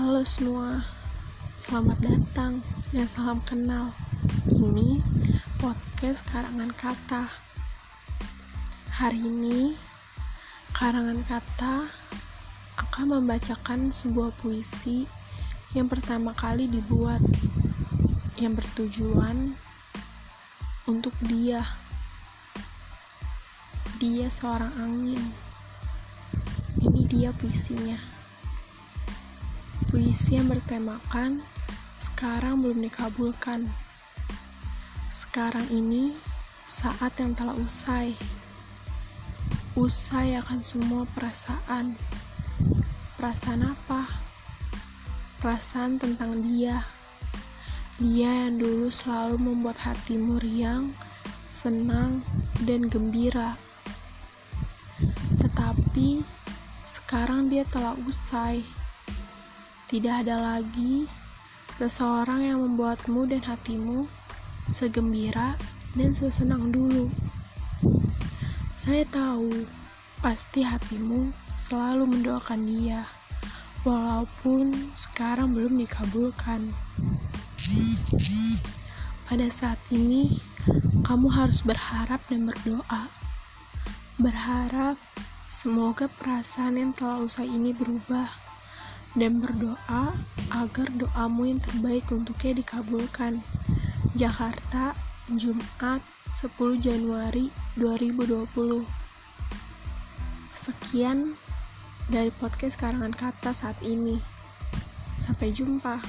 Halo semua, selamat datang dan salam kenal. Ini podcast Karangan Kata. Hari ini, Karangan Kata akan membacakan sebuah puisi yang pertama kali dibuat, yang bertujuan untuk dia. Dia seorang angin. Ini dia puisinya. Puisi yang bertemakan sekarang belum dikabulkan. Sekarang ini saat yang telah usai. Usai akan semua perasaan. Perasaan apa? Perasaan tentang dia. Dia yang dulu selalu membuat hatimu riang, senang, dan gembira. Tetapi sekarang dia telah usai tidak ada lagi seseorang yang membuatmu dan hatimu segembira dan sesenang dulu. Saya tahu pasti hatimu selalu mendoakan dia, walaupun sekarang belum dikabulkan. Pada saat ini, kamu harus berharap dan berdoa. Berharap semoga perasaan yang telah usai ini berubah dan berdoa agar doamu yang terbaik untuknya dikabulkan. Jakarta, Jumat 10 Januari 2020. Sekian dari podcast karangan kata saat ini. Sampai jumpa.